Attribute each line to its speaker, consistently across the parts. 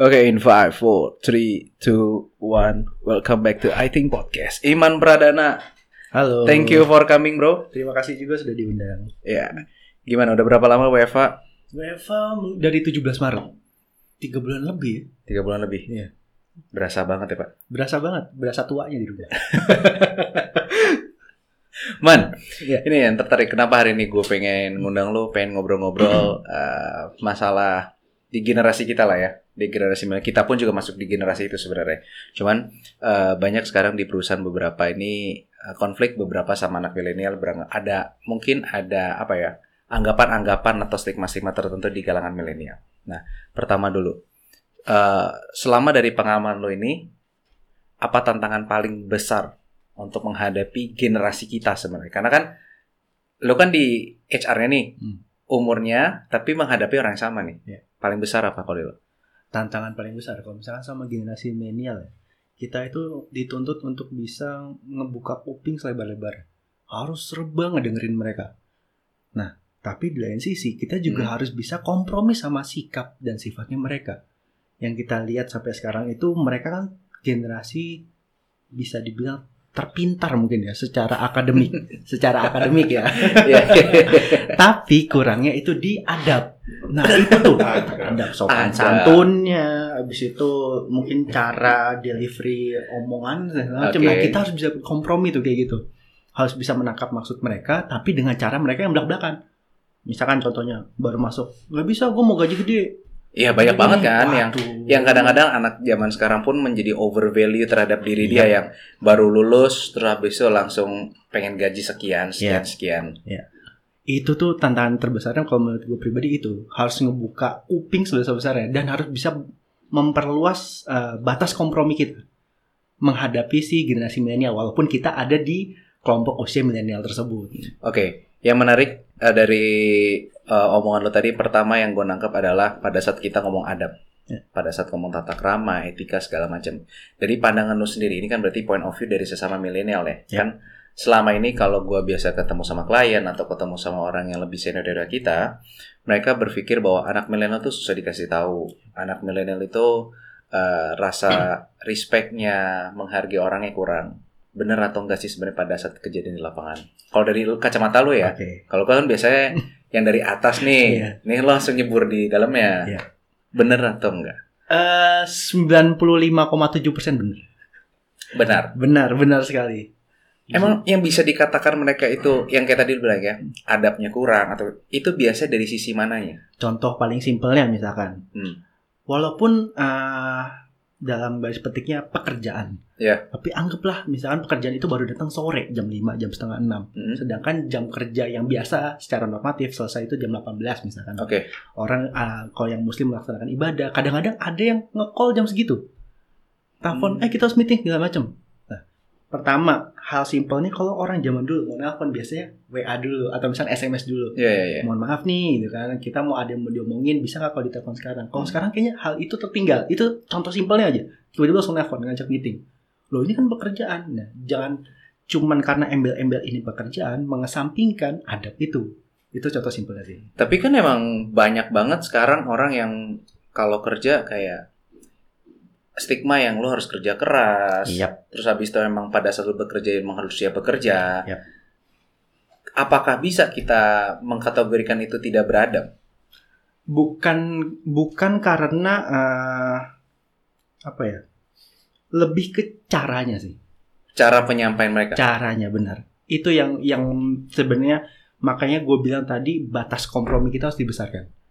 Speaker 1: Oke, in 5, 4, 3, 2, 1 Welcome back to I Think Podcast Iman Pradana
Speaker 2: Halo.
Speaker 1: Thank you for coming bro
Speaker 2: Terima kasih juga sudah diundang.
Speaker 1: Ya, Gimana, udah berapa lama WFA?
Speaker 2: WFA dari 17 Maret. Tiga bulan lebih ya.
Speaker 1: Tiga bulan lebih
Speaker 2: Iya.
Speaker 1: Berasa banget ya pak
Speaker 2: Berasa banget, berasa tuanya di rumah.
Speaker 1: Man,
Speaker 2: Iya.
Speaker 1: ini yang tertarik Kenapa hari ini gue pengen ngundang lu Pengen ngobrol-ngobrol eh, Masalah di generasi kita lah ya di generasi milenial. kita pun juga masuk di generasi itu sebenarnya cuman eh, banyak sekarang di perusahaan beberapa ini eh, konflik beberapa sama anak milenial ada mungkin ada apa ya anggapan-anggapan atau stigma-stigma tertentu di kalangan milenial nah pertama dulu eh, selama dari pengalaman lo ini apa tantangan paling besar untuk menghadapi generasi kita sebenarnya karena kan lo kan di HR-nya nih
Speaker 2: Hmm.
Speaker 1: umurnya tapi menghadapi orang yang sama nih
Speaker 2: Iya.
Speaker 1: paling besar apa kalau lo
Speaker 2: Tantangan paling besar kalau misalkan sama generasi milenial ya. Kita itu dituntut untuk bisa ngebuka kuping selebar-lebar. Harus serba ngedengerin mereka. Nah, tapi di lain sisi kita juga
Speaker 1: Hmm.
Speaker 2: harus bisa kompromi sama sikap dan sifatnya mereka. Yang kita lihat sampai sekarang itu mereka kan generasi bisa dibilang terpintar mungkin ya secara akademik, secara akademik ya.
Speaker 1: Iya.
Speaker 2: Tapi kurangnya itu di adab. Nah itu tuh adab sopan
Speaker 1: Adab.
Speaker 2: santunnya, habis itu mungkin cara delivery omongan macam. Nah kita harus bisa kompromi tuh kayak gitu. Harus bisa menangkap maksud mereka, tapi dengan cara mereka yang belak belakan. Misalkan contohnya baru masuk, nggak bisa, gue mau gaji gede.
Speaker 1: Iya banyak banget kan yang
Speaker 2: Waduh.
Speaker 1: yang kadang-kadang anak zaman sekarang pun menjadi over value terhadap diri dia
Speaker 2: Iya.
Speaker 1: yang baru lulus terus habis itu langsung pengen gaji sekian sekian
Speaker 2: Iya.
Speaker 1: sekian.
Speaker 2: itu tuh tantangan terbesarnya kalau menurut gue pribadi itu harus ngebuka kuping sebesar-besarnya dan harus bisa memperluas eh, batas kompromi kita menghadapi si generasi milenial walaupun kita ada di kelompok usia milenial tersebut.
Speaker 1: Oke, yang menarik eh, dari eh, omongan lo tadi pertama yang gue nangkap adalah pada saat kita ngomong adab,
Speaker 2: Ya.
Speaker 1: pada saat ngomong tata krama, etika segala macam. Dari pandangan lo sendiri ini kan berarti point of view dari sesama milenial ya,
Speaker 2: Ya.
Speaker 1: kan? Selama ini kalau gue biasa ketemu sama klien atau ketemu sama orang yang lebih senior dari kita, mereka berpikir bahwa anak milenial itu susah dikasih tahu. Anak milenial itu eh, rasa respectnya, menghargai orangnya kurang. Bener atau enggak sih sebenarnya pada saat kejadian di lapangan? Kalau dari kacamata lu ya,
Speaker 2: Oke.
Speaker 1: kalau kan biasanya yang dari atas nih,
Speaker 2: Iya.
Speaker 1: nih lo langsung nyebur di dalamnya.
Speaker 2: Iya.
Speaker 1: Bener atau enggak?
Speaker 2: Eh 95,7 persen benar.
Speaker 1: Benar.
Speaker 2: Benar, benar sekali.
Speaker 1: Emang yang bisa dikatakan mereka itu yang kayak tadi bilang ya, adabnya kurang atau itu biasa dari sisi mananya?
Speaker 2: Contoh paling simpelnya misalkan,
Speaker 1: Hmm.
Speaker 2: walaupun eh, dalam baris petiknya pekerjaan,
Speaker 1: Iya.
Speaker 2: tapi anggaplah misalkan pekerjaan itu baru datang sore jam 5, jam setengah 6.
Speaker 1: Hmm.
Speaker 2: Sedangkan jam kerja yang biasa secara normatif selesai itu jam 18 misalkan.
Speaker 1: Oke.
Speaker 2: Orang ah, kalau yang muslim melaksanakan ibadah, kadang-kadang ada yang nge-call jam segitu. Telepon,
Speaker 1: Hmm.
Speaker 2: eh kita harus meeting segala macam. Pertama, hal simpelnya kalau orang zaman dulu mau nelpon biasanya WA dulu atau misalnya SMS dulu.
Speaker 1: Iya, iya, iya.
Speaker 2: Mohon maaf nih, gitu kan. Kita mau ada yang mau diomongin, bisa nggak kalau ditelepon sekarang? Kalau
Speaker 1: Hmm.
Speaker 2: sekarang kayaknya hal itu tertinggal. Itu contoh simpelnya aja. Tiba-tiba langsung nelpon ngajak meeting. Loh ini kan pekerjaan. Nah, jangan cuman karena embel-embel ini pekerjaan mengesampingkan adab itu. Itu contoh simpelnya sih.
Speaker 1: Tapi kan emang banyak banget sekarang orang yang kalau kerja kayak stigma yang lo harus kerja keras.
Speaker 2: Iya.
Speaker 1: Terus habis itu memang pada saat lo bekerja emang harus siap bekerja.
Speaker 2: Yap.
Speaker 1: Apakah bisa kita mengkategorikan itu tidak beradab?
Speaker 2: Bukan bukan karena eh, apa ya? Lebih ke caranya sih.
Speaker 1: Cara penyampaian mereka.
Speaker 2: Caranya benar. Itu yang yang sebenarnya makanya gue bilang tadi batas kompromi kita harus dibesarkan.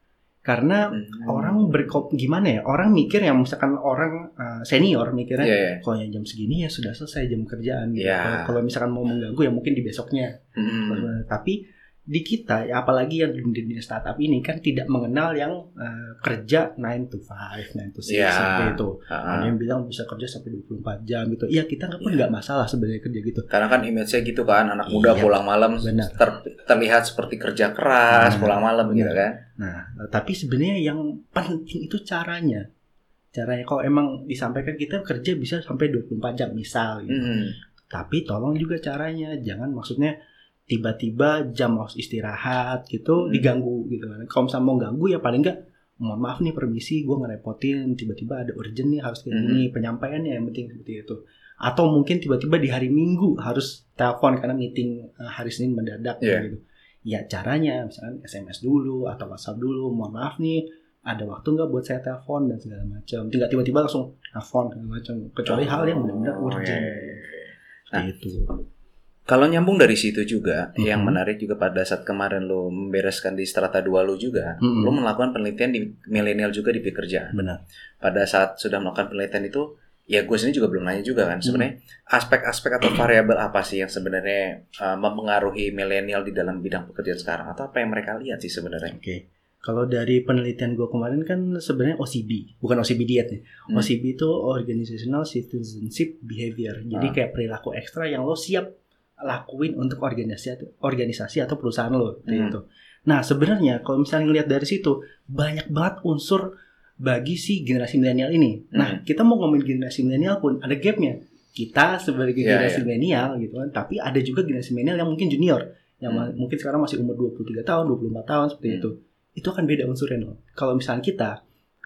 Speaker 2: Karena
Speaker 1: Hmm.
Speaker 2: orang berkop gimana ya? Orang mikir yang misalkan orang eh, senior mikirnya
Speaker 1: Iya, iya.
Speaker 2: kalau yang jam segini ya sudah selesai jam kerjaan gitu. Kalau- Kalau misalkan mau mengganggu ya mungkin di besoknya.
Speaker 1: Hmm.
Speaker 2: Tapi di kita, ya apalagi yang di dunia startup ini kan tidak mengenal yang eh, kerja 9 to 5, 9 to 6
Speaker 1: Iya.
Speaker 2: seperti itu.
Speaker 1: Ah.
Speaker 2: Ada yang bilang bisa kerja sampai 24 jam gitu. Iya kita nggak pun
Speaker 1: Iya.
Speaker 2: nggak masalah sebenarnya kerja gitu.
Speaker 1: Karena kan image-nya gitu kan, anak muda
Speaker 2: Iya.
Speaker 1: pulang malam ter- terlihat seperti kerja keras,
Speaker 2: Nah,
Speaker 1: pulang malam gitu
Speaker 2: benar.
Speaker 1: kan.
Speaker 2: Nah, tapi sebenarnya yang penting itu caranya. Caranya kalau emang disampaikan kita kerja bisa sampai 24 jam misal gitu.
Speaker 1: Hmm.
Speaker 2: Tapi tolong juga caranya, jangan maksudnya tiba-tiba jam harus istirahat gitu
Speaker 1: Hmm.
Speaker 2: diganggu gitu kan. Kalau misalnya mau ganggu ya paling enggak mohon maaf nih permisi gue ngerepotin tiba-tiba ada urgent nih harus kayak gini penyampaiannya yang penting seperti itu atau mungkin tiba-tiba di hari Minggu harus telepon karena meeting eh, hari Senin mendadak
Speaker 1: Iya.
Speaker 2: gitu ya caranya misalkan SMS dulu atau WhatsApp dulu mohon maaf nih ada waktu nggak buat saya telepon dan segala macam tidak tiba-tiba langsung telepon segala macam kecuali hal yang benar-benar
Speaker 1: Oh,
Speaker 2: urgent
Speaker 1: iya, iya, iya. Nah,
Speaker 2: gitu
Speaker 1: Kalau nyambung dari situ juga,
Speaker 2: Mhm.
Speaker 1: yang menarik juga pada saat kemarin lo membereskan di strata 2 lo juga,
Speaker 2: Mhm.
Speaker 1: lo melakukan penelitian di milenial juga di pekerjaan.
Speaker 2: benar
Speaker 1: Pada saat sudah melakukan penelitian itu, ya gue sendiri juga belum nanya juga kan, sebenarnya aspek-aspek atau variabel apa sih yang sebenarnya uh, mempengaruhi milenial di dalam bidang pekerjaan sekarang atau apa yang mereka lihat sih sebenarnya?
Speaker 2: Oke. Kalau dari penelitian gue kemarin kan sebenarnya OCB, bukan OCB diet nih.
Speaker 1: Hmm.
Speaker 2: OCB itu Organizational Citizenship Behavior. Jadi
Speaker 1: Ah.
Speaker 2: kayak perilaku ekstra yang lo siap lakuin untuk organisasi organisasi atau perusahaan lo
Speaker 1: Hmm.
Speaker 2: gitu. Nah, sebenarnya kalau misalnya ngelihat dari situ banyak banget unsur bagi si generasi milenial ini. Nah,
Speaker 1: Hmm.
Speaker 2: kita mau ngomongin generasi milenial pun ada gapnya. Kita sebagai
Speaker 1: Iya,
Speaker 2: generasi
Speaker 1: iya.
Speaker 2: milenial gitu kan, tapi ada juga generasi milenial yang mungkin junior, yang
Speaker 1: Hmm.
Speaker 2: mungkin sekarang masih umur 23 tahun, 24 tahun seperti
Speaker 1: Hmm.
Speaker 2: itu. Itu akan beda unsurnya no. Kalau misalnya kita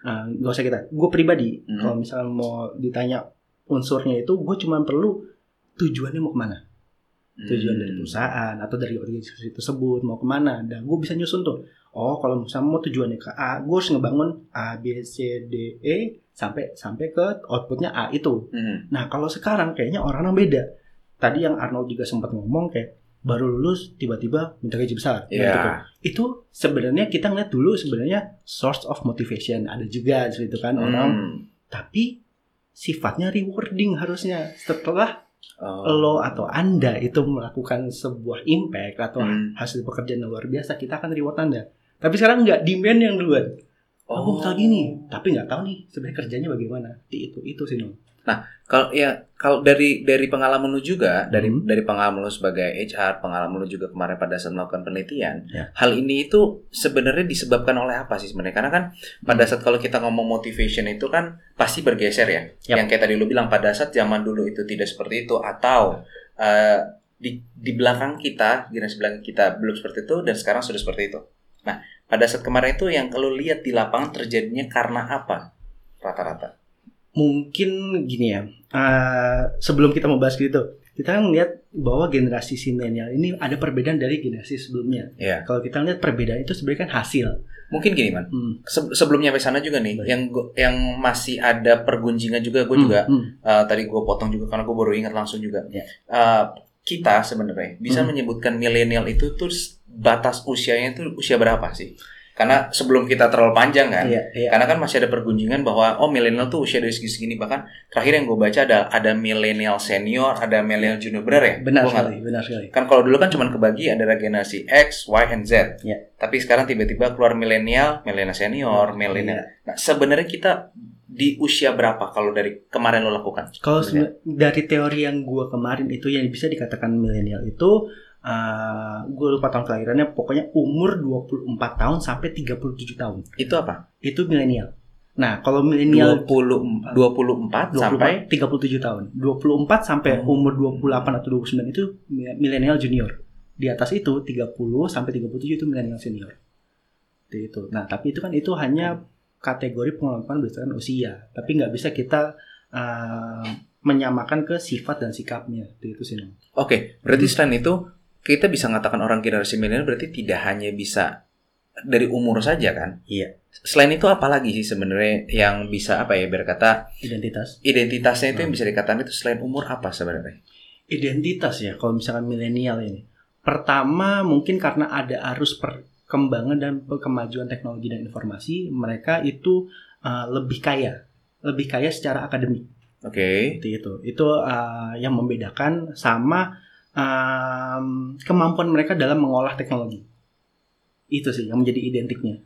Speaker 2: uh, nggak usah kita, gue pribadi
Speaker 1: Hmm.
Speaker 2: kalau misalnya mau ditanya unsurnya itu, gue cuma perlu tujuannya mau ke mana tujuan dari
Speaker 1: Hmm.
Speaker 2: perusahaan atau dari organisasi tersebut mau ke mana dan gue bisa nyusun tuh oh kalau misalnya mau tujuannya ke A gue harus ngebangun A B C D E sampai sampai ke outputnya A itu
Speaker 1: Hmm.
Speaker 2: nah kalau sekarang kayaknya orang-orang beda tadi yang Arnold juga sempat ngomong kayak baru lulus tiba-tiba minta gaji besar
Speaker 1: Iya.
Speaker 2: gitu. itu sebenarnya kita ngeliat dulu sebenarnya source of motivation ada juga seperti itu kan orang
Speaker 1: Hmm.
Speaker 2: tapi sifatnya rewarding harusnya setelah
Speaker 1: Oh.
Speaker 2: lo atau anda itu melakukan sebuah impact atau
Speaker 1: Hmm.
Speaker 2: hasil pekerjaan yang luar biasa kita akan reward anda. Tapi sekarang nggak demand yang duluan. Oh, gue minta gini tapi nggak tahu nih sebenarnya kerjanya bagaimana. Di itu itu sih no
Speaker 1: Kalau ya kalau dari dari pengalaman lu juga dari
Speaker 2: Hmm.
Speaker 1: dari pengalaman lu sebagai HR, pengalaman lu juga kemarin pada saat melakukan penelitian,
Speaker 2: Ya.
Speaker 1: hal ini itu sebenarnya disebabkan oleh apa sih sebenarnya? Karena kan pada saat kalau kita ngomong motivation itu kan pasti bergeser ya.
Speaker 2: Yap.
Speaker 1: Yang kayak tadi lu bilang pada saat zaman dulu itu tidak seperti itu atau eh, di di belakang kita, generasi belakang kita belum seperti itu dan sekarang sudah seperti itu. Nah, pada saat kemarin itu yang kalau lihat di lapangan terjadinya karena apa? Rata-rata.
Speaker 2: Mungkin gini ya eh, sebelum kita mau bahas gitu kita kan ngeliat bahwa generasi milenial ini ada perbedaan dari generasi sebelumnya
Speaker 1: Ya.
Speaker 2: kalau kita lihat perbedaan itu sebenarnya kan hasil
Speaker 1: Mungkin gini, Man.
Speaker 2: Hmm.
Speaker 1: Se- sebelum nyampe sana juga nih,
Speaker 2: Baik.
Speaker 1: yang gua- yang masih ada pergunjingan juga, gue
Speaker 2: Hmm,
Speaker 1: juga
Speaker 2: hmm.
Speaker 1: uh, tadi gue potong juga karena gue baru ingat langsung juga.
Speaker 2: Ya.
Speaker 1: Uh, kita sebenarnya bisa
Speaker 2: Hmm.
Speaker 1: menyebutkan milenial itu tuh batas usianya itu usia berapa sih? Karena sebelum kita terlalu panjang kan,
Speaker 2: Iya, iya.
Speaker 1: karena kan masih ada pergunjingan bahwa oh milenial tuh usia dari segi-segini bahkan terakhir yang gue baca ada ada milenial senior, ada milenial junior bener ya?
Speaker 2: benar
Speaker 1: Gua
Speaker 2: sekali benar sekali
Speaker 1: Kan kalau dulu kan cuma kebagi ada generasi X, Y, and Z.
Speaker 2: Ya.
Speaker 1: Tapi sekarang tiba-tiba keluar milenial, milenial senior, milenial.
Speaker 2: Iya.
Speaker 1: Nah, sebenarnya kita di usia berapa kalau dari kemarin lo lakukan?
Speaker 2: Kalau dari teori yang gua kemarin itu yang bisa dikatakan milenial itu gue lupa tahun kelahirannya pokoknya umur 24 tahun sampai 37 tahun
Speaker 1: Itu apa?
Speaker 2: itu milenial. Nah, kalau milenial
Speaker 1: 20 24 sampai
Speaker 2: 37 tahun. 24 sampai
Speaker 1: Oh.
Speaker 2: umur 28 atau 29 itu mi- milenial junior. Di atas itu 30 sampai 37 itu milenial senior. Seperti itu. Nah, tapi itu kan itu hanya kategori pengalaman berdasarkan usia, tapi nggak bisa kita uh, menyamakan ke sifat dan sikapnya. Seperti itu sih. Nom.
Speaker 1: Oke, berarti selain itu kita bisa mengatakan orang generasi milenial berarti tidak hanya bisa dari umur saja kan?
Speaker 2: Iya.
Speaker 1: Selain itu apalagi sih sebenarnya yang bisa apa ya berkata
Speaker 2: Identitas.
Speaker 1: identitasnya itu yang
Speaker 2: Hmm.
Speaker 1: bisa dikatakan itu selain umur apa sebenarnya?
Speaker 2: Identitas ya kalau misalkan milenial ini. Pertama mungkin karena ada arus perkembangan dan kemajuan teknologi dan informasi, mereka itu uh, lebih kaya, lebih kaya secara akademik.
Speaker 1: Oke.
Speaker 2: Seperti itu. Itu uh, yang membedakan sama um, kemampuan mereka dalam mengolah teknologi. Itu sih yang menjadi identiknya.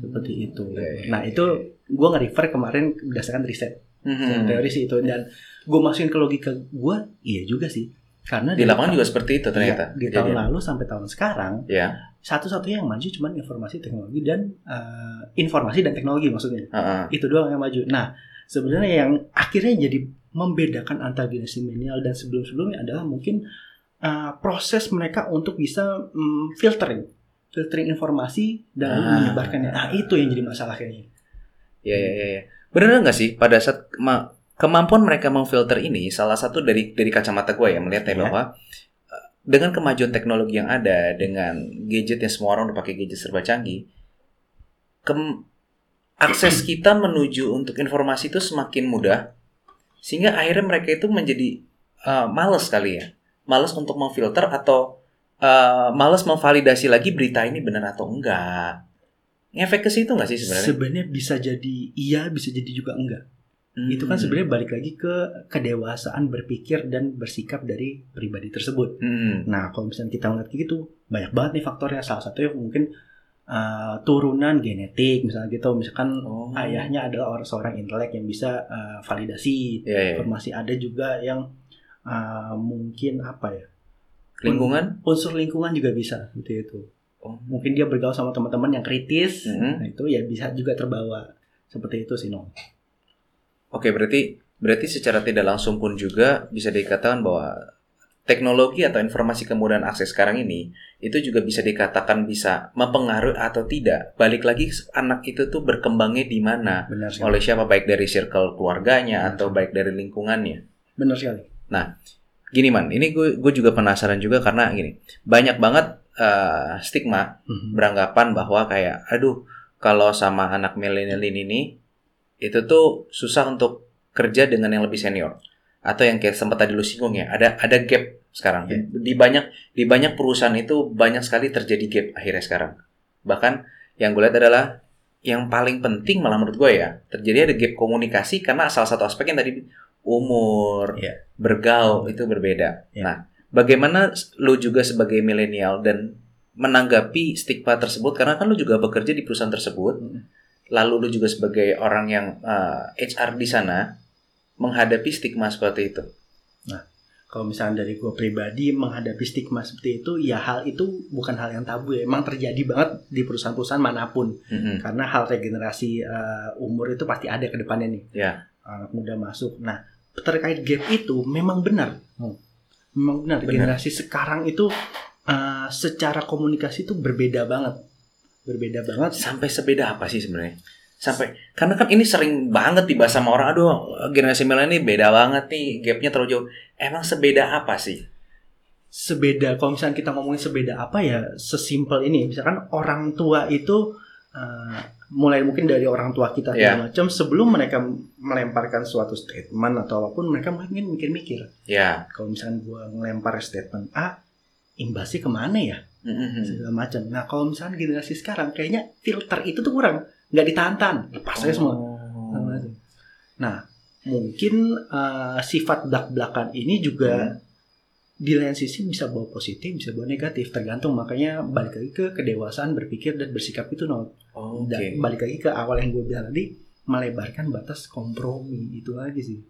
Speaker 2: Seperti itu.
Speaker 1: Iya, iya,
Speaker 2: Nah
Speaker 1: iya.
Speaker 2: itu gue nge-refer kemarin berdasarkan riset.
Speaker 1: Mhm.
Speaker 2: Teori sih itu dan gue masukin ke logika gue, iya juga sih. Karena
Speaker 1: Di lapangan juga seperti itu ternyata.
Speaker 2: Iya, di tahun
Speaker 1: kejadian.
Speaker 2: lalu sampai tahun sekarang
Speaker 1: Ya.
Speaker 2: satu-satunya yang maju cuma informasi teknologi dan uh, informasi dan teknologi maksudnya
Speaker 1: Heeh.
Speaker 2: itu doang yang maju. Nah sebenarnya yang akhirnya jadi membedakan antara generasi milenial dan sebelum-sebelumnya adalah mungkin uh, proses mereka untuk bisa mm, filtering filtering informasi dan
Speaker 1: Ah.
Speaker 2: menyebarkannya. Nah, itu yang jadi masalah kayaknya.
Speaker 1: Ya, ya, ya, ya. Bener nggak sih pada saat ma- kemampuan mereka memfilter ini salah satu dari dari kacamata gue ya melihatnya
Speaker 2: Iya.
Speaker 1: bahwa eh, dengan kemajuan teknologi yang ada dengan gadget yang semua orang udah pakai gadget serba canggih, kem- akses kita menuju untuk informasi itu semakin mudah sehingga akhirnya mereka itu menjadi eh, males kali ya, males untuk memfilter atau eh, males memvalidasi lagi berita ini benar atau enggak. Ngefek ke situ nggak sih sebenarnya?
Speaker 2: Sebenarnya bisa jadi iya, bisa jadi juga enggak. Itu kan
Speaker 1: Hmm.
Speaker 2: sebenarnya balik lagi ke kedewasaan berpikir dan bersikap dari pribadi tersebut.
Speaker 1: Hmm.
Speaker 2: Nah, kalau misalnya kita ngeliat kayak gitu, banyak banget nih faktornya. Salah satunya mungkin uh, turunan genetik, misalnya gitu. Misalkan
Speaker 1: Oh.
Speaker 2: ayahnya adalah orang seorang intelek yang bisa uh, validasi
Speaker 1: Ya, ya.
Speaker 2: informasi. Ada juga yang uh, mungkin apa ya?
Speaker 1: Lingkungan?
Speaker 2: Unsur lingkungan juga bisa seperti itu.
Speaker 1: Oh.
Speaker 2: Mungkin dia bergaul sama teman-teman yang kritis,
Speaker 1: Mhm.
Speaker 2: nah itu ya bisa juga terbawa seperti itu sih, no.
Speaker 1: Oke, berarti berarti secara tidak langsung pun juga bisa dikatakan bahwa teknologi atau informasi kemudahan akses sekarang ini itu juga bisa dikatakan bisa mempengaruhi atau tidak. Balik lagi anak itu tuh berkembangnya di mana?
Speaker 2: Benar sekali.
Speaker 1: Oleh siapa baik dari circle keluarganya
Speaker 2: Benar
Speaker 1: atau baik dari lingkungannya.
Speaker 2: Benar sekali.
Speaker 1: Gini man, ini gue gue juga penasaran juga karena gini banyak banget eh, stigma
Speaker 2: Mhm.
Speaker 1: beranggapan bahwa kayak aduh kalau sama anak milenial ini nih itu tuh susah untuk kerja dengan yang lebih senior atau yang kayak sempat tadi lu singgung ya ada ada gap sekarang
Speaker 2: Iya.
Speaker 1: di banyak di banyak perusahaan itu banyak sekali terjadi gap akhirnya sekarang bahkan yang gue lihat adalah yang paling penting malah menurut gue ya terjadi ada gap komunikasi karena salah satu aspek yang tadi umur
Speaker 2: Iya.
Speaker 1: bergaul itu berbeda
Speaker 2: Iya.
Speaker 1: nah bagaimana lu juga sebagai milenial dan menanggapi stigma tersebut karena kan lu juga bekerja di perusahaan tersebut
Speaker 2: Hmm.
Speaker 1: lalu lu juga sebagai orang yang uh, HR di sana menghadapi stigma seperti itu
Speaker 2: Kalau misalnya dari gue pribadi menghadapi stigma seperti itu, ya hal itu bukan hal yang tabu ya. Emang terjadi banget di perusahaan-perusahaan mana pun.
Speaker 1: Mm-mm.
Speaker 2: Karena hal regenerasi uh, umur itu pasti ada ke depannya nih.
Speaker 1: Ya.
Speaker 2: Anak muda masuk. Nah, terkait gap itu memang benar. Memang benar.
Speaker 1: Benar.
Speaker 2: Generasi sekarang itu uh, secara komunikasi itu berbeda banget. Berbeda banget.
Speaker 1: sampai sebeda apa sih sebenarnya sampai karena kan ini sering banget dibahas sama orang aduh generasi milenial ini beda banget nih gapnya terlalu jauh. Emang sebeda apa sih?
Speaker 2: Sebeda kalau misalnya kita ngomongin sebeda apa ya sesimpel ini. Misalkan orang tua itu uh, mulai mungkin dari orang tua kita segala macam sebelum mereka melemparkan suatu statement atau apa pun mereka mungkin mikir-mikir.
Speaker 1: Ya
Speaker 2: kalau misalnya gua ngelempar statement A imbasnya ke mana ya?
Speaker 1: Mm-mm.
Speaker 2: segala macam. Nah kalau misalnya generasi sekarang kayaknya filter itu tuh kurang nggak ditahan lepas aja semua
Speaker 1: Oh.
Speaker 2: Nah, mungkin uh, sifat belak-belakan ini juga di lain sisi bisa bawa positif, bisa bawa negatif, tergantung. Makanya balik lagi ke kedewasaan berpikir dan bersikap itu, no.
Speaker 1: Oh, oke
Speaker 2: Dan balik lagi ke awal yang gue bilang tadi, melebarkan batas kompromi itu lagi sih.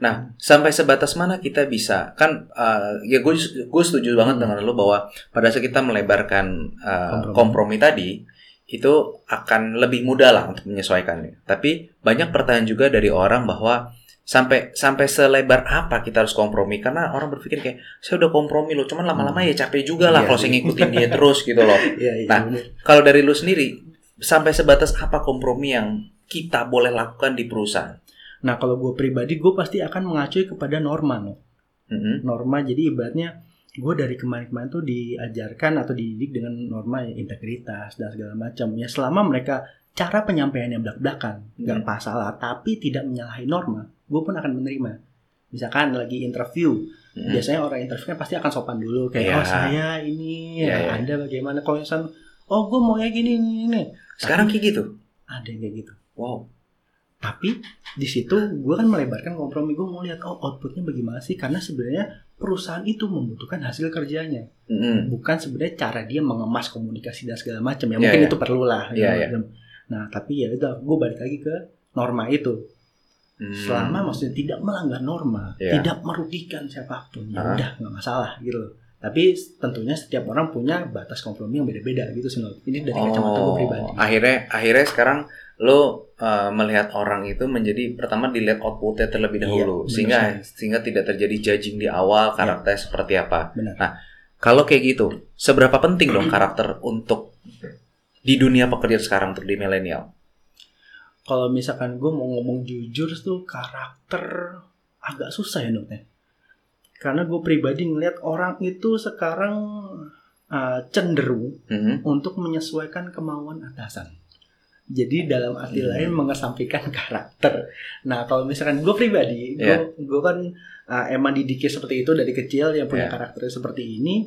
Speaker 1: Nah, sampai sebatas mana kita bisa kan uh, ya gue gue setuju banget
Speaker 2: Hmm.
Speaker 1: dengan lo bahwa pada saat kita melebarkan uh,
Speaker 2: Kompromi.
Speaker 1: kompromi. tadi itu akan lebih mudah lah untuk menyesuaikannya. Tapi banyak pertanyaan juga dari orang bahwa sampai sampai selebar apa kita harus kompromi karena orang berpikir kayak saya udah kompromi loh cuman lama-lama ya capek juga lah
Speaker 2: Iya.
Speaker 1: kalau saya ngikutin dia terus gitu loh.
Speaker 2: Iya, iya.
Speaker 1: Nah. Kalau dari lu sendiri sampai sebatas apa kompromi yang kita boleh lakukan di perusahaan?
Speaker 2: Nah, kalau gue pribadi, gue pasti akan mengacu kepada norma, no.
Speaker 1: Mm-mm.
Speaker 2: Norma, jadi ibaratnya gue dari kemarin-kemarin tuh diajarkan atau dididik dengan norma ya, integritas dan segala macam. Ya selama mereka cara penyampaiannya belak-belakan nggak
Speaker 1: Hmm.
Speaker 2: masalah, tapi tidak menyalahi norma, gue pun akan menerima. Misalkan lagi interview,
Speaker 1: Mm-mm.
Speaker 2: biasanya orang interview kan pasti akan sopan dulu kayak
Speaker 1: Iya.
Speaker 2: oh saya ini,
Speaker 1: Iya,
Speaker 2: ya,
Speaker 1: iya.
Speaker 2: anda bagaimana? Kalau misalnya oh gue mau kayak gini, ini, ini,
Speaker 1: Sekarang kayak gitu.
Speaker 2: ada yang kayak gitu.
Speaker 1: Wow.
Speaker 2: Tapi di situ gue kan melebarkan kompromi gue mau lihat oh outputnya bagaimana sih karena sebenarnya perusahaan itu membutuhkan hasil kerjanya
Speaker 1: Mm-mm.
Speaker 2: bukan sebenarnya cara dia mengemas komunikasi dan segala macam
Speaker 1: Iya,
Speaker 2: ya mungkin
Speaker 1: iya.
Speaker 2: itu perlu lah
Speaker 1: Iya,
Speaker 2: segala
Speaker 1: iya.
Speaker 2: macam. nah tapi ya udah gue balik lagi ke norma itu
Speaker 1: Hmm.
Speaker 2: selama maksudnya tidak melanggar norma
Speaker 1: Iya.
Speaker 2: tidak merugikan siapa pun ya
Speaker 1: Ah.
Speaker 2: udah nggak masalah gitu loh tapi tentunya setiap orang punya batas kompromi yang beda-beda gitu sih ini dari kacamata gue
Speaker 1: Oh,
Speaker 2: pribadi
Speaker 1: akhirnya akhirnya sekarang lo uh, melihat orang itu menjadi pertama dilihat outputnya terlebih
Speaker 2: Iya,
Speaker 1: dahulu
Speaker 2: benar
Speaker 1: sehingga sehingga tidak terjadi judging di awal karakter seperti apa.
Speaker 2: benar
Speaker 1: Kalau kayak gitu, seberapa penting dong karakter untuk di dunia pekerjaan sekarang untuk di milenial?
Speaker 2: Kalau misalkan gue mau ngomong jujur tuh karakter agak susah ya Dokter. Karena gue pribadi ngeliat orang itu sekarang uh, cenderung
Speaker 1: Mhm.
Speaker 2: untuk menyesuaikan kemauan atasan. Jadi dalam arti
Speaker 1: Hmm.
Speaker 2: lain mengesampingkan karakter. Nah kalau misalkan gue pribadi, gue
Speaker 1: Iya.
Speaker 2: gue kan uh, emang didikir seperti itu dari kecil yang punya
Speaker 1: Iya.
Speaker 2: karakter seperti ini.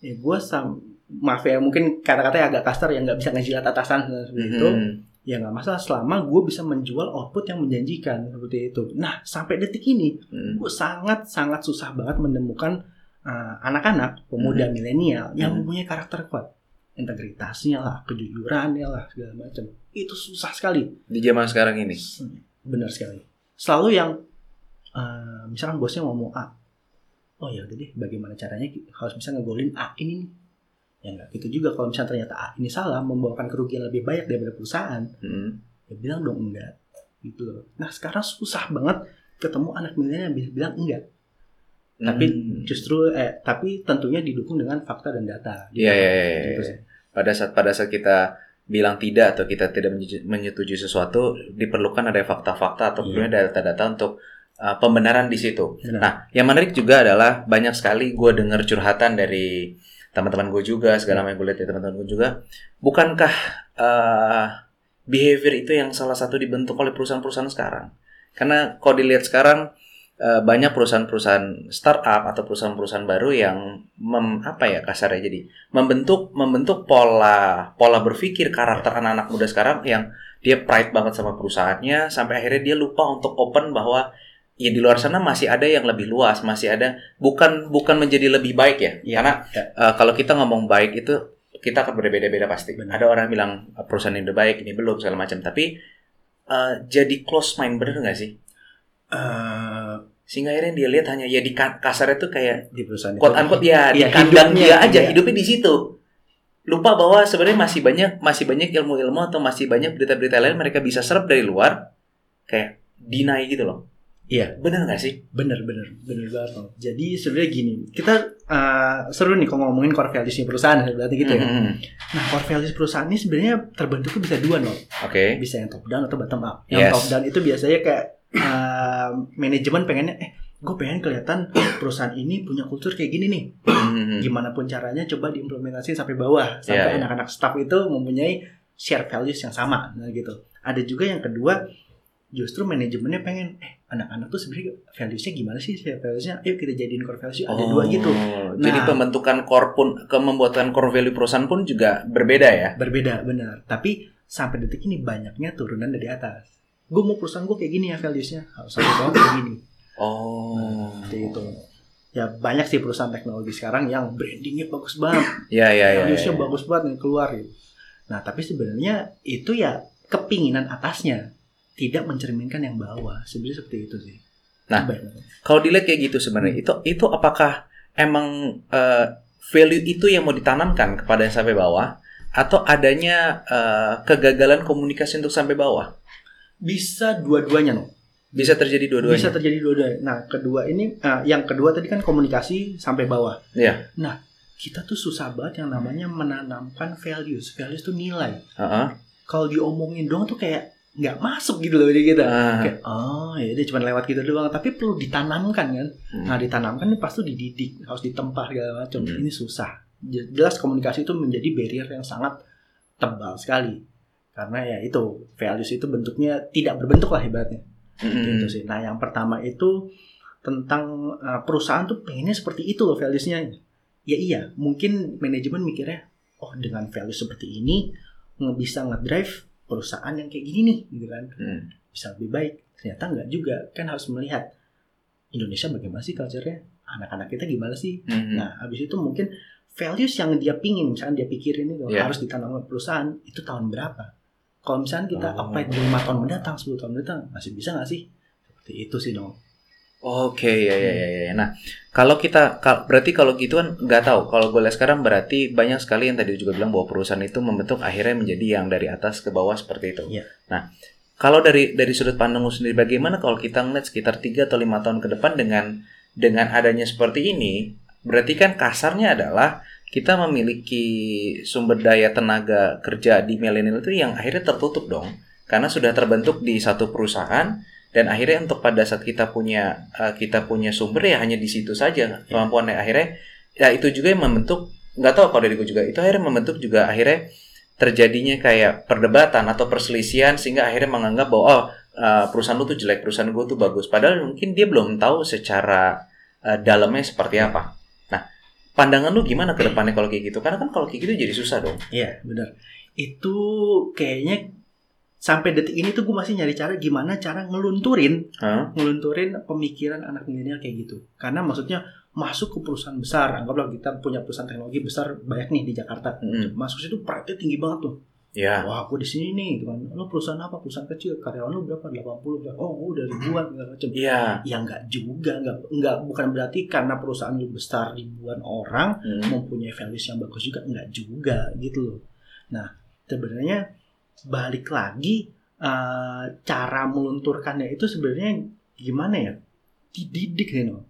Speaker 2: Ya gue sam maaf ya mungkin kata-katanya agak kasar yang nggak bisa ngejilat atasan seperti itu.
Speaker 1: Mhm.
Speaker 2: Ya nggak masalah selama gue bisa menjual output yang menjanjikan seperti itu. Nah sampai detik ini
Speaker 1: Mhm.
Speaker 2: gue sangat sangat susah banget menemukan uh, anak-anak pemuda
Speaker 1: Hmm.
Speaker 2: milenial yang
Speaker 1: Hmm.
Speaker 2: mempunyai karakter kuat integritasnya lah kejujurannya lah segala macam itu susah sekali
Speaker 1: Di zaman sekarang ini.
Speaker 2: benar sekali selalu yang uh, misalkan bosnya ngomong A oh ya udah deh bagaimana caranya harus bisa ngegolin A ini nih ya nggak gitu juga kalau misalnya ternyata A ini salah membawakan kerugian lebih banyak daripada perusahaan
Speaker 1: Mhm.
Speaker 2: ya bilang dong enggak gitu loh nah sekarang susah banget ketemu anak milenial yang bisa bilang enggak tapi
Speaker 1: Mhm.
Speaker 2: justru eh tapi tentunya didukung dengan fakta dan data.
Speaker 1: Iya, iya, iya.
Speaker 2: Gitu sih.
Speaker 1: Pada saat pada saat kita bilang tidak atau kita tidak menyetu- menyetujui sesuatu diperlukan ada fakta-fakta atau
Speaker 2: Iya.
Speaker 1: kemudian data-data untuk uh, pembenaran di situ.
Speaker 2: Benar.
Speaker 1: Nah, yang menarik juga adalah banyak sekali gue dengar curhatan dari teman-teman gue juga segala macam gue lihat dari teman-teman gue juga. Bukankah uh, behavior itu yang salah satu dibentuk oleh perusahaan-perusahaan sekarang? Karena kalau dilihat sekarang uh, banyak perusahaan-perusahaan startup atau perusahaan-perusahaan baru yang mem, apa ya kasarnya jadi membentuk membentuk pola pola berpikir karakter anak-anak muda sekarang yang dia pride banget sama perusahaannya sampai akhirnya dia lupa untuk open bahwa ya di luar sana masih ada yang lebih luas masih ada bukan bukan menjadi lebih baik ya
Speaker 2: Iya,
Speaker 1: karena
Speaker 2: iya.
Speaker 1: uh, kalau kita ngomong baik itu kita akan berbeda-beda pasti
Speaker 2: Benar.
Speaker 1: ada orang bilang "Uh, perusahaan ini udah baik ini belum segala macam tapi uh, jadi close mind bener nggak sih
Speaker 2: Eh,
Speaker 1: sehingga akhirnya dia lihat hanya ya di ka- kasarnya tuh kayak
Speaker 2: di perusahaan
Speaker 1: quote unquote ya di
Speaker 2: Iya,
Speaker 1: kandang dia aja
Speaker 2: iya.
Speaker 1: hidupnya di situ lupa bahwa sebenarnya masih banyak masih banyak ilmu-ilmu atau masih banyak berita-berita lain mereka bisa serap dari luar kayak deny gitu loh
Speaker 2: Iya.
Speaker 1: bener nggak sih
Speaker 2: bener bener bener banget Bang. Jadi sebenarnya gini, kita eh, seru nih kalau ngomongin core values perusahaan berarti gitu ya.
Speaker 1: Mhm.
Speaker 2: Nah core values perusahaan ini sebenarnya terbentuknya bisa dua no,
Speaker 1: oke
Speaker 2: bisa yang top down atau bottom up. Yang
Speaker 1: Yes.
Speaker 2: top down itu biasanya kayak eh, manajemen pengennya eh gue pengen kelihatan perusahaan ini punya kultur kayak gini nih.
Speaker 1: Mhm.
Speaker 2: gimana pun caranya coba diimplementasi sampai bawah sampai anak-anak staff itu mempunyai share values yang sama nah gitu. Ada juga yang kedua justru manajemennya pengen eh anak-anak tuh sebenarnya valuesnya gimana sih? Share valuesnya ayo kita jadiin core values ada dua gitu.
Speaker 1: Oh, jadi
Speaker 2: Nah.
Speaker 1: pembentukan core pun ke membuatan core value perusahaan pun juga berbeda ya?
Speaker 2: Berbeda benar. Tapi sampai detik ini banyaknya turunan dari atas gue mau perusahaan gue kayak gini ya valuesnya. Harus sampai bawah kayak gini.
Speaker 1: Oh.
Speaker 2: Seperti itu. Ya banyak sih perusahaan teknologi sekarang yang brandingnya bagus banget.
Speaker 1: Ya ya ya,
Speaker 2: valuesnya
Speaker 1: ya.
Speaker 2: bagus banget yang keluar gitu. Nah tapi sebenarnya itu ya kepinginan atasnya. Tidak mencerminkan yang bawah. Sebenarnya seperti itu sih.
Speaker 1: Nah, kalau dilihat kayak gitu sebenarnya itu itu apakah emang eh, value itu yang mau ditanamkan kepada yang sampai bawah? Atau adanya eh, kegagalan komunikasi untuk sampai bawah
Speaker 2: bisa dua-duanya no.
Speaker 1: bisa terjadi dua-duanya
Speaker 2: Bisa terjadi dua-duanya. Nah kedua ini, eh, yang kedua tadi kan komunikasi sampai bawah.
Speaker 1: Iya.
Speaker 2: Nah kita tuh susah banget yang namanya menanamkan values. Values tuh nilai.
Speaker 1: Heeh.
Speaker 2: Kalau diomongin doang tuh kayak nggak masuk gitu loh di kita.
Speaker 1: Ah.
Speaker 2: Kayak oh ya dia cuma lewat gitu doang. Tapi perlu ditanamkan kan.
Speaker 1: Hmm.
Speaker 2: Nah ditanamkan ini pasti dididik, harus ditempah segala macam.
Speaker 1: Hmm.
Speaker 2: Ini susah. Jelas komunikasi itu menjadi barrier yang sangat tebal sekali. Karena ya itu values itu bentuknya tidak berbentuk lah ibaratnya.
Speaker 1: Mm-mm.
Speaker 2: Gitu sih. Nah yang pertama itu tentang uh, perusahaan tuh pengennya seperti itu loh valuesnya. Ya iya, mungkin manajemen mikirnya, oh dengan values seperti ini nge- bisa ngedrive perusahaan yang kayak gini nih, gitu kan
Speaker 1: Mm.
Speaker 2: bisa lebih baik. Ternyata nggak juga, kan harus melihat Indonesia bagaimana sih culture-nya, anak-anak kita gimana sih.
Speaker 1: Mm-mm.
Speaker 2: Nah, habis itu mungkin values yang dia pingin, misalnya dia pikirin itu
Speaker 1: Iya.
Speaker 2: harus ditanam perusahaan, itu tahun berapa? Kalau misalnya kita
Speaker 1: Oh.
Speaker 2: apply di 5 tahun mendatang, 10 tahun mendatang, masih bisa nggak sih? Seperti itu sih dong.
Speaker 1: Oke ya ya ya ya. Nah kalau kita kal- berarti kalau gitu kan nggak tahu. Kalau gue lihat sekarang berarti banyak sekali yang tadi juga bilang bahwa perusahaan itu membentuk akhirnya menjadi yang dari atas ke bawah seperti itu.
Speaker 2: Iya.
Speaker 1: Nah kalau dari dari sudut pandangmu sendiri bagaimana kalau kita ngeliat sekitar 3 atau lima tahun ke depan dengan dengan adanya seperti ini berarti kan kasarnya adalah kita memiliki sumber daya tenaga kerja di milenial itu yang akhirnya tertutup dong karena sudah terbentuk di satu perusahaan dan akhirnya untuk pada saat kita punya uh, kita punya sumber ya hanya di situ saja kemampuannya. Akhirnya ya itu juga yang membentuk nggak tahu kalau dari gue juga itu akhirnya membentuk juga akhirnya terjadinya kayak perdebatan atau perselisihan sehingga akhirnya menganggap bahwa oh uh, perusahaan lu tuh jelek perusahaan gue tuh bagus. Padahal mungkin dia belum tahu secara uh, dalamnya seperti apa pandangan lu gimana ke depannya kalau kayak gitu karena kan kalau kayak gitu jadi susah dong
Speaker 2: Iya, benar. Itu kayaknya sampai detik ini tuh gue masih nyari cara gimana cara ngelunturin,
Speaker 1: Hah?
Speaker 2: ngelunturin pemikiran anak milenial kayak gitu. Karena maksudnya masuk ke perusahaan besar, anggaplah kita punya perusahaan teknologi besar banyak nih di Jakarta.
Speaker 1: Mm-mm.
Speaker 2: Masuk situ pride tinggi banget tuh.
Speaker 1: Ya
Speaker 2: Wah, aku di sini nih, gitu kan. Lo perusahaan apa? Perusahaan kecil. Karyawan lo berapa? 80 berapa? Oh, udah ribuan segala macam.
Speaker 1: Iya.
Speaker 2: Ya nggak juga, nggak nggak bukan berarti karena perusahaan lu besar ribuan orang
Speaker 1: Hmm.
Speaker 2: mempunyai values yang bagus juga enggak juga gitu loh. Nah, sebenarnya balik lagi eh, cara melunturkannya itu sebenarnya gimana ya? Dididik nih no.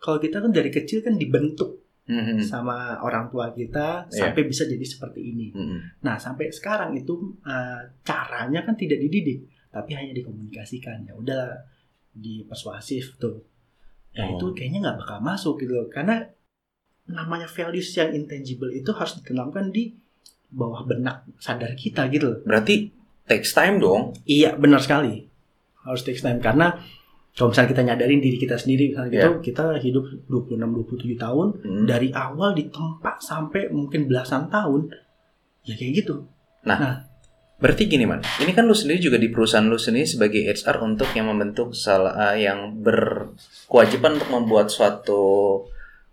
Speaker 2: Kalau kita kan dari kecil kan dibentuk
Speaker 1: Mhm.
Speaker 2: sama orang tua kita
Speaker 1: Iya.
Speaker 2: sampai bisa jadi seperti ini.
Speaker 1: Mhm.
Speaker 2: Nah, sampai sekarang itu eh, caranya kan tidak dididik, tapi hanya dikomunikasikan. Ya udah dipersuasif tuh. Ya
Speaker 1: Oh.
Speaker 2: itu kayaknya nggak bakal masuk gitu loh. Karena namanya values yang intangible itu harus ditanamkan di bawah benak sadar kita gitu loh.
Speaker 1: Berarti takes time dong.
Speaker 2: Iya, benar sekali. Harus take time karena kalau misalnya kita nyadarin diri kita sendiri misalnya gitu, kita hidup 26 27 tahun
Speaker 1: Hmm.
Speaker 2: dari awal di tempat sampai mungkin belasan tahun ya kayak gitu.
Speaker 1: Berarti gini man, ini kan lu sendiri juga di perusahaan lu sendiri sebagai HR untuk yang membentuk salah eh, yang berkewajiban untuk membuat suatu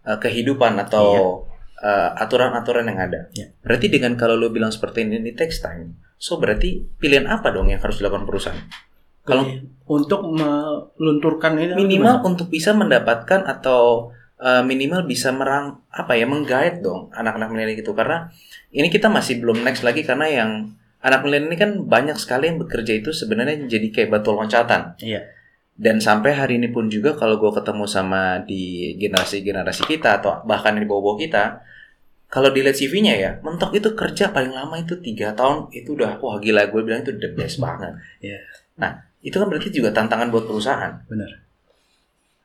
Speaker 1: eh, kehidupan atau eh, aturan-aturan yang ada.
Speaker 2: Iya.
Speaker 1: Berarti dengan kalau lu bilang seperti ini, ini takes time. So berarti pilihan apa dong yang harus dilakukan perusahaan? Kalau
Speaker 2: Jadi, untuk melunturkan ini
Speaker 1: minimal untuk bisa mendapatkan atau uh, minimal bisa merang apa ya menggait dong anak-anak milenial gitu. Karena ini kita masih belum next lagi karena yang anak milenial ini kan banyak sekali yang bekerja itu sebenarnya jadi kayak batu loncatan.
Speaker 2: Iya.
Speaker 1: dan sampai hari ini pun juga kalau gue ketemu sama di generasi-generasi kita atau bahkan di bawah-bawah kita kalau dilihat CV-nya ya mentok itu kerja paling lama itu tiga tahun itu udah wah gila gue bilang itu the best banget.
Speaker 2: Iya.
Speaker 1: nah itu kan berarti juga tantangan buat perusahaan
Speaker 2: Benar.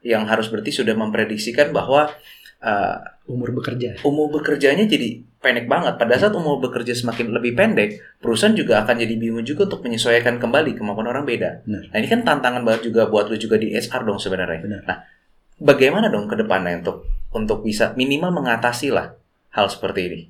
Speaker 1: yang harus berarti sudah memprediksikan bahwa uh,
Speaker 2: Umur bekerja.
Speaker 1: umur bekerjanya jadi pendek banget. Pada saat umur bekerja semakin lebih pendek, perusahaan juga akan jadi bingung juga untuk menyesuaikan kembali kemampuan orang beda.
Speaker 2: Benar.
Speaker 1: Nah ini kan tantangan banget juga buat lu juga di HR dong sebenarnya.
Speaker 2: Benar.
Speaker 1: Nah bagaimana dong ke depannya untuk untuk bisa minimal mengatasi lah hal seperti ini?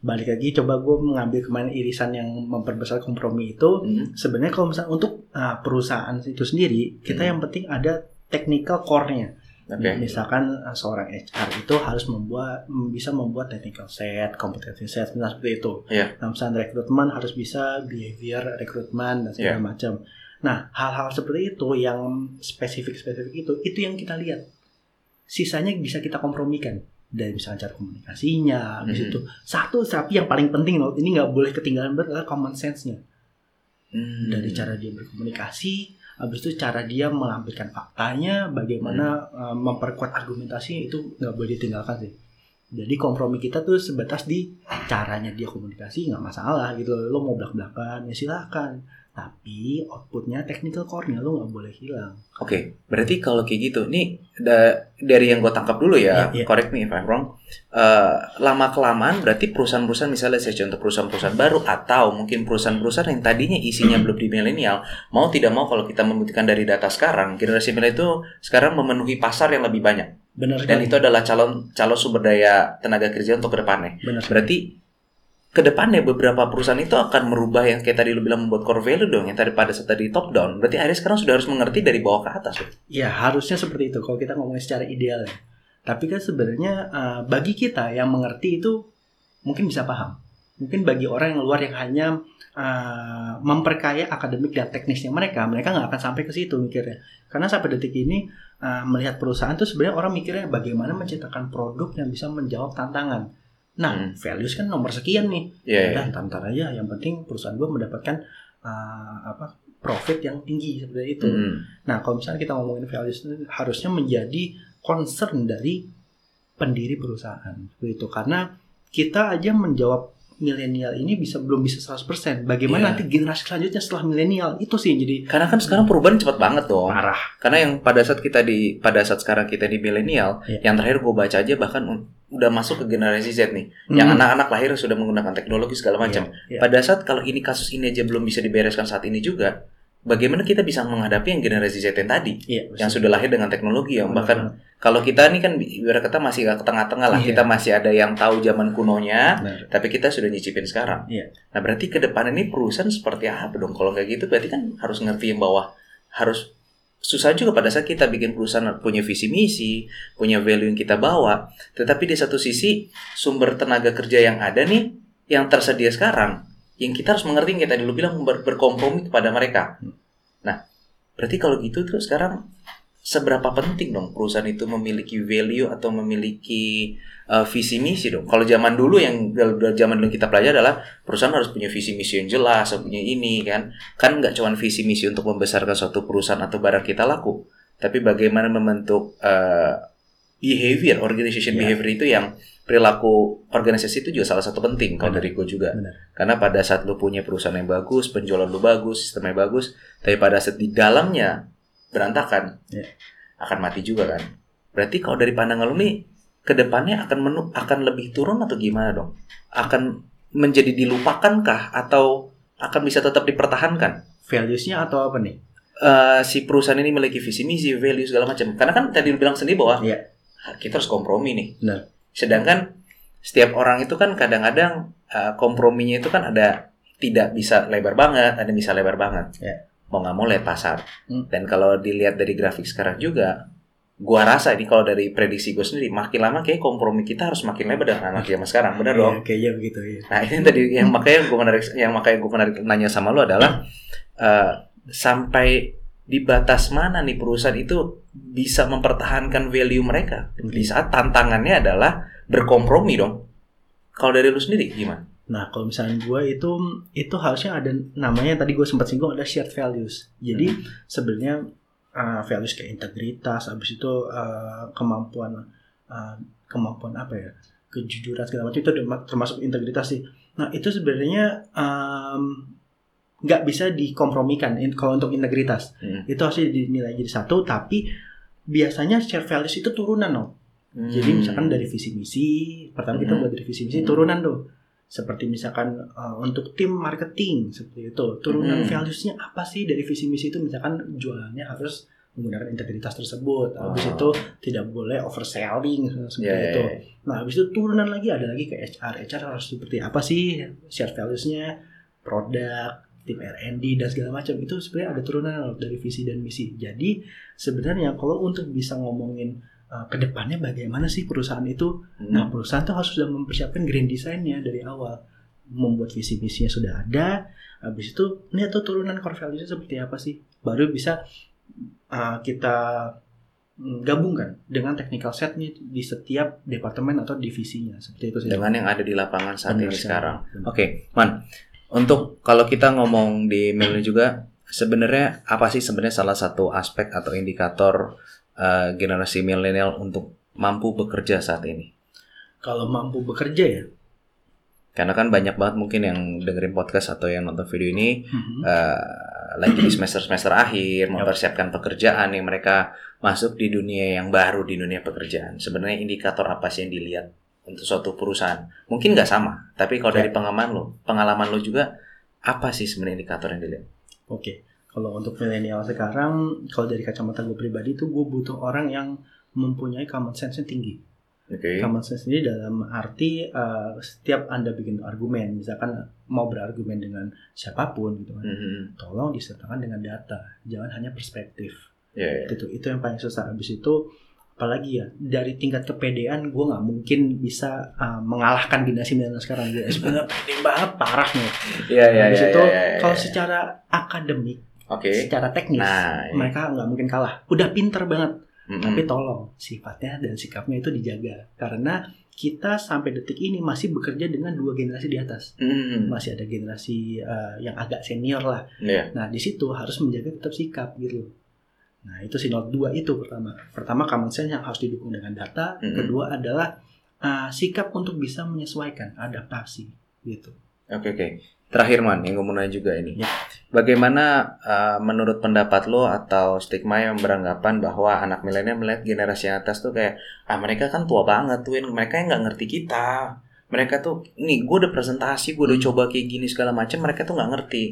Speaker 2: Balik lagi coba gue mengambil kemarin irisan yang memperbesar kompromi itu
Speaker 1: Hmm.
Speaker 2: sebenarnya kalau misalnya untuk uh, perusahaan itu sendiri kita
Speaker 1: Hmm.
Speaker 2: yang penting ada technical core-nya.
Speaker 1: Oke.
Speaker 2: Misalkan uh, seorang HR itu harus membuat m- bisa membuat technical set, competency set, nah seperti itu.
Speaker 1: Iya.
Speaker 2: Nah, misalnya rekrutmen harus bisa behavior rekrutmen dan segala
Speaker 1: Iya.
Speaker 2: macam. Nah, hal-hal seperti itu yang spesifik-spesifik itu itu yang kita lihat. Sisanya bisa kita kompromikan dari misalnya cara komunikasinya, habis
Speaker 1: Mhm.
Speaker 2: itu satu tapi yang paling penting loh, ini nggak boleh ketinggalan banget adalah common sense-nya
Speaker 1: Hmm.
Speaker 2: dari cara dia berkomunikasi, habis itu cara dia melampirkan faktanya, bagaimana uh, memperkuat argumentasi itu nggak boleh ditinggalkan sih. Jadi kompromi kita tuh sebatas di caranya dia komunikasi nggak masalah gitu. Lo mau belak belakan ya silahkan. Tapi outputnya technical core-nya lo nggak boleh hilang.
Speaker 1: Oke, berarti kalau kayak gitu, nih da- dari yang gue tangkap dulu ya,
Speaker 2: Iya, iya.
Speaker 1: correct me if I'm wrong. lama kelamaan berarti perusahaan-perusahaan misalnya saya contoh perusahaan-perusahaan baru atau mungkin perusahaan-perusahaan yang tadinya isinya belum di milenial, mau tidak mau kalau kita membuktikan dari data sekarang, generasi milenial itu sekarang memenuhi pasar yang lebih banyak
Speaker 2: Benar
Speaker 1: dan
Speaker 2: sekali.
Speaker 1: itu adalah calon calon sumber daya tenaga kerja untuk ke
Speaker 2: depannya. Benar.
Speaker 1: Berarti ke depannya beberapa perusahaan itu akan merubah yang kayak tadi lu bilang membuat core value dong yang tadi pada tadi top down. Berarti akhirnya sekarang sudah harus mengerti dari bawah ke atas.
Speaker 2: Ya harusnya seperti itu kalau kita ngomongin secara ideal ya. Tapi kan sebenarnya uh, bagi kita yang mengerti itu mungkin bisa paham. Mungkin bagi orang yang luar yang hanya uh, memperkaya akademik dan teknisnya mereka, mereka nggak akan sampai ke situ mikirnya. Karena sampai detik ini uh, melihat perusahaan tuh sebenarnya orang mikirnya bagaimana menciptakan produk yang bisa menjawab tantangan. Nah,
Speaker 1: Hmm.
Speaker 2: values kan nomor sekian nih.
Speaker 1: Iya, iya.
Speaker 2: Udah, ntar aja. Yang penting perusahaan gue mendapatkan uh, apa profit yang tinggi seperti itu.
Speaker 1: Mm-mm.
Speaker 2: Nah, kalau misalnya kita ngomongin values itu harusnya menjadi concern dari pendiri perusahaan itu karena kita aja menjawab milenial ini bisa belum bisa 100%. Bagaimana
Speaker 1: Iya.
Speaker 2: nanti generasi selanjutnya setelah milenial itu sih yang jadi
Speaker 1: Karena kan sekarang perubahan cepat banget dong.
Speaker 2: parah.
Speaker 1: Karena yang pada saat kita di pada saat sekarang kita di milenial,
Speaker 2: Iya.
Speaker 1: yang terakhir gue baca aja bahkan udah masuk ke generasi Z nih, yang
Speaker 2: Hmm.
Speaker 1: anak-anak lahir sudah menggunakan teknologi segala macam.
Speaker 2: Iya, iya.
Speaker 1: Pada saat kalau ini kasus ini aja belum bisa dibereskan saat ini juga, bagaimana kita bisa menghadapi yang generasi Z yang tadi,
Speaker 2: Iya,
Speaker 1: yang sudah lahir dengan teknologi yang
Speaker 2: Benar
Speaker 1: bahkan kalau kita nih kan ibarat kata masih ke tengah-tengah lah,
Speaker 2: Iya.
Speaker 1: kita masih ada yang tahu zaman kunonya,
Speaker 2: Benar.
Speaker 1: tapi kita sudah nyicipin sekarang.
Speaker 2: Iya.
Speaker 1: Nah berarti ke depan ini perusahaan seperti apa dong? Kalau kayak gitu berarti kan harus ngerti yang bawah harus susah juga pada saat kita bikin perusahaan punya visi misi, punya value yang kita bawa, tetapi di satu sisi sumber tenaga kerja yang ada nih yang tersedia sekarang, yang kita harus mengerti yang kita dulu bilang ber- berkompromi kepada mereka. Nah, berarti kalau gitu terus sekarang seberapa penting dong perusahaan itu memiliki value atau memiliki uh, visi misi dong. Kalau zaman dulu yang zaman dulu kita pelajari adalah perusahaan harus punya visi misi yang jelas, harus punya ini kan. Kan nggak cuma visi misi untuk membesarkan suatu perusahaan atau barang kita laku, tapi bagaimana membentuk uh, behavior, organization
Speaker 2: Ya.
Speaker 1: behavior itu yang perilaku organisasi itu juga salah satu penting kalau dari gue juga.
Speaker 2: Benar.
Speaker 1: Karena pada saat lu punya perusahaan yang bagus, penjualan lu bagus, sistemnya bagus, tapi pada saat di dalamnya berantakan,
Speaker 2: Ya.
Speaker 1: akan mati juga kan. Berarti kalau dari pandangan lu nih, ke depannya akan menu akan lebih turun atau gimana dong? Akan menjadi dilupakankah atau akan bisa tetap dipertahankan?
Speaker 2: Values-nya atau apa nih?
Speaker 1: Eh, si perusahaan ini memiliki visi misi, value segala macam. Karena kan tadi lu bilang sendiri bahwa
Speaker 2: Iya.
Speaker 1: kita harus kompromi nih.
Speaker 2: Benar.
Speaker 1: Sedangkan setiap orang itu kan kadang-kadang eh, komprominya itu kan ada tidak bisa lebar banget, ada bisa lebar banget.
Speaker 2: Iya.
Speaker 1: Mau nggak mau lihat pasar.
Speaker 2: Hmm.
Speaker 1: Dan kalau dilihat dari grafik sekarang juga, gua rasa ini kalau dari prediksi gue sendiri, makin lama kayak kompromi kita harus makin lebar dengan anak zaman sekarang, benar dong?
Speaker 2: Iya, kayaknya begitu ya.
Speaker 1: Nah ini tadi yang makanya gue menarik, yang makanya gue menarik nanya sama lo adalah eh, sampai di batas mana nih perusahaan itu bisa mempertahankan value mereka di saat tantangannya adalah berkompromi dong. Kalau dari lu sendiri gimana?
Speaker 2: Nah, kalau misalnya gue itu itu harusnya ada namanya tadi gue sempat singgung ada shared values. Jadi sebenarnya uh, values kayak integritas, habis itu uh, kemampuan uh, kemampuan apa ya kejujuran segala macam itu terma- termasuk integritas sih. Nah itu sebenarnya um, nggak bisa dikompromikan in- kalau untuk integritas.
Speaker 1: Hmm.
Speaker 2: Itu harusnya dinilai jadi satu, tapi biasanya shared values itu turunan loh. Jadi misalkan dari visi misi, pertama kita
Speaker 1: Hmm.
Speaker 2: buat dari visi misi
Speaker 1: Hmm.
Speaker 2: turunan tuh. Seperti misalkan uh, untuk tim marketing seperti itu. Turunan
Speaker 1: Hmm.
Speaker 2: values-nya apa sih dari visi misi itu misalkan jualannya harus menggunakan integritas tersebut. Habis
Speaker 1: Oh.
Speaker 2: itu tidak boleh overselling seperti
Speaker 1: ya,
Speaker 2: itu. Nah, habis itu turunan lagi ada lagi ke HR. HR harus seperti apa sih share values-nya, produk, tim R&D dan segala macam. Itu sebenarnya ada turunan dari visi dan misi. Jadi sebenarnya kalau untuk bisa ngomongin uh, ke depannya bagaimana sih perusahaan itu?
Speaker 1: Hmm.
Speaker 2: Nah, perusahaan tuh harus sudah mempersiapkan grand design-nya dari awal. Membuat visi misinya sudah ada. Habis itu ini tuh turunan core values seperti apa sih? Baru bisa uh, kita mm, gabungkan dengan technical setnya di setiap departemen atau divisinya seperti itu sih.
Speaker 1: dengan yang ada di lapangan saat
Speaker 2: Benar
Speaker 1: ini sekarang. Oke, Man. Untuk kalau kita ngomong di milenial juga, sebenarnya apa sih sebenarnya salah satu aspek atau indikator eh, generasi milenial untuk mampu bekerja saat ini?
Speaker 2: Kalau mampu bekerja ya.
Speaker 1: Karena kan banyak banget mungkin yang dengerin podcast atau yang nonton video ini
Speaker 2: Mhm.
Speaker 1: eh, lagi di semester-semester akhir mempersiapkan pekerjaan yang mereka masuk di dunia yang baru di dunia pekerjaan. Sebenarnya indikator apa sih yang dilihat untuk suatu perusahaan? Mungkin nggak sama, tapi kalau
Speaker 2: Ya.
Speaker 1: dari pengalaman lo, pengalaman lo juga apa sih sebenarnya indikator yang dilihat?
Speaker 2: Oke, kalau untuk milenial sekarang, kalau dari kacamata gue pribadi itu gue butuh orang yang mempunyai common sense yang tinggi.
Speaker 1: Oke.
Speaker 2: Common sense ini dalam arti uh, setiap anda bikin argumen, misalkan mau berargumen dengan siapa pun gitu kan,
Speaker 1: Mhm.
Speaker 2: tolong disertakan dengan data, jangan hanya perspektif.
Speaker 1: Ya, ya.
Speaker 2: Itu itu yang paling susah. Habis itu apalagi ya dari tingkat kepedean gue nggak mungkin bisa uh, mengalahkan generasi milenial sekarang dia sebenarnya pede banget parah nih.
Speaker 1: Iya, iya, iya,
Speaker 2: itu
Speaker 1: iya, iya,
Speaker 2: kalau
Speaker 1: iya.
Speaker 2: secara akademik,
Speaker 1: Oke.
Speaker 2: secara teknis
Speaker 1: Nah, iya.
Speaker 2: mereka nggak mungkin kalah. Udah pinter banget.
Speaker 1: Mhm.
Speaker 2: Tapi tolong sifatnya dan sikapnya itu dijaga karena kita sampai detik ini masih bekerja dengan dua generasi di atas.
Speaker 1: Mhm.
Speaker 2: Masih ada generasi uh, yang agak senior lah.
Speaker 1: Iya.
Speaker 2: Nah, di situ harus menjaga tetap sikap gitu. Nah, itu si note 2 itu pertama. Pertama common sense yang harus didukung dengan data,
Speaker 1: Mhm.
Speaker 2: kedua adalah uh, sikap untuk bisa menyesuaikan, adaptasi gitu.
Speaker 1: Oke oke. Terakhir man, yang gue mau nanya juga ini.
Speaker 2: Ya.
Speaker 1: Bagaimana uh, menurut pendapat lo atau stigma yang beranggapan bahwa anak milenial melihat generasi atas tuh kayak ah mereka kan tua banget tuh, mereka yang nggak ngerti kita. Mereka tuh, nih gue udah presentasi, gue udah
Speaker 2: Hmm.
Speaker 1: coba kayak gini segala macam, mereka tuh nggak ngerti.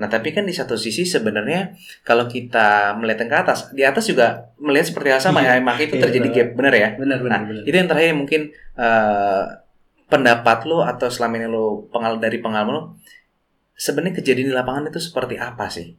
Speaker 1: Nah tapi kan di satu sisi sebenarnya kalau kita melihat yang ke atas, di atas juga melihat seperti hal sama ya,
Speaker 2: Iya.
Speaker 1: maka itu
Speaker 2: Iya,
Speaker 1: terjadi
Speaker 2: betul.
Speaker 1: gap, bener ya?
Speaker 2: Benar benar
Speaker 1: Nah,
Speaker 2: benar.
Speaker 1: itu yang terakhir mungkin eh, pendapat lo atau selama ini lo pengal dari pengalaman lo sebenarnya kejadian di lapangan itu seperti apa sih?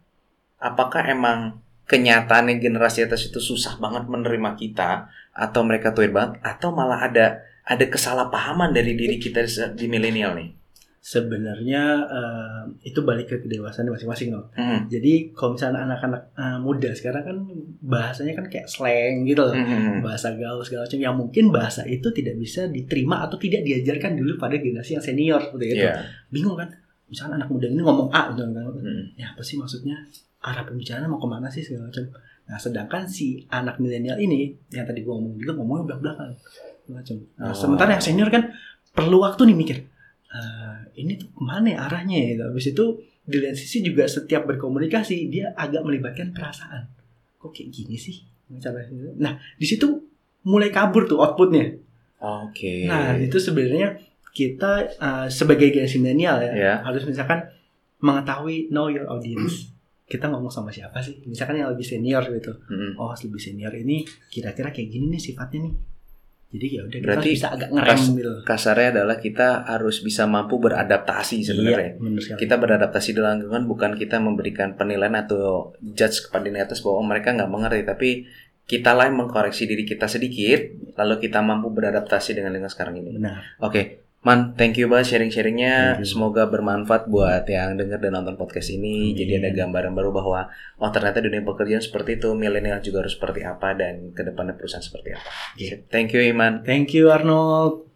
Speaker 1: Apakah emang kenyataannya generasi atas itu susah banget menerima kita atau mereka tuir banget atau malah ada ada kesalahpahaman dari diri kita di milenial nih?
Speaker 2: Sebenarnya uh, itu balik ke kedewasaan masing-masing no.
Speaker 1: Hmm.
Speaker 2: Jadi kalau misalnya anak-anak uh, muda sekarang kan bahasanya kan kayak slang gitu loh.
Speaker 1: Hmm.
Speaker 2: Bahasa gaul segala macam yang mungkin bahasa itu tidak bisa diterima atau tidak diajarkan dulu pada generasi yang senior seperti itu.
Speaker 1: Iya.
Speaker 2: Bingung kan? Misalnya anak muda ini ngomong A gitu kan.
Speaker 1: Hmm.
Speaker 2: ya apa sih maksudnya arah pembicaraan mau ke mana sih segala macam nah sedangkan si anak milenial ini yang tadi gua ngomong juga ngomongnya belak belakan macam nah,
Speaker 1: Oh.
Speaker 2: sementara yang senior kan perlu waktu nih mikir "Eh, ini tuh ke mana ya arahnya ya gitu. habis itu di lain sisi juga setiap berkomunikasi dia agak melibatkan perasaan kok kayak gini sih cara nah di situ mulai kabur tuh outputnya
Speaker 1: Oke.
Speaker 2: Nah, itu sebenarnya kita uh, sebagai generasi milenial ya,
Speaker 1: Ya.
Speaker 2: harus misalkan mengetahui know your audience. Kita ngomong sama siapa sih? Misalkan yang lebih senior gitu.
Speaker 1: Hmm.
Speaker 2: Oh, lebih senior ini kira-kira kayak gini nih sifatnya nih. Jadi ya udah kita
Speaker 1: Berarti
Speaker 2: harus bisa agak ngerem
Speaker 1: kas-
Speaker 2: gitu.
Speaker 1: Kasarnya adalah kita harus bisa mampu beradaptasi sebenarnya.
Speaker 2: Iya, benar sekali.
Speaker 1: kita beradaptasi dalam lingkungan bukan kita memberikan penilaian atau judge kepada di atas bahwa mereka nggak mengerti tapi kita yang mengkoreksi diri kita sedikit lalu kita mampu beradaptasi dengan lingkungan sekarang ini
Speaker 2: Benar.
Speaker 1: oke man thank you banget sharing-sharingnya semoga bermanfaat buat yang dengar dan nonton podcast ini
Speaker 2: Amin.
Speaker 1: jadi ada gambaran baru bahwa oh ternyata dunia pekerjaan seperti itu milenial juga harus seperti apa dan ke depannya perusahaan seperti apa
Speaker 2: Iya.
Speaker 1: thank you Iman
Speaker 2: Thank you Arnold.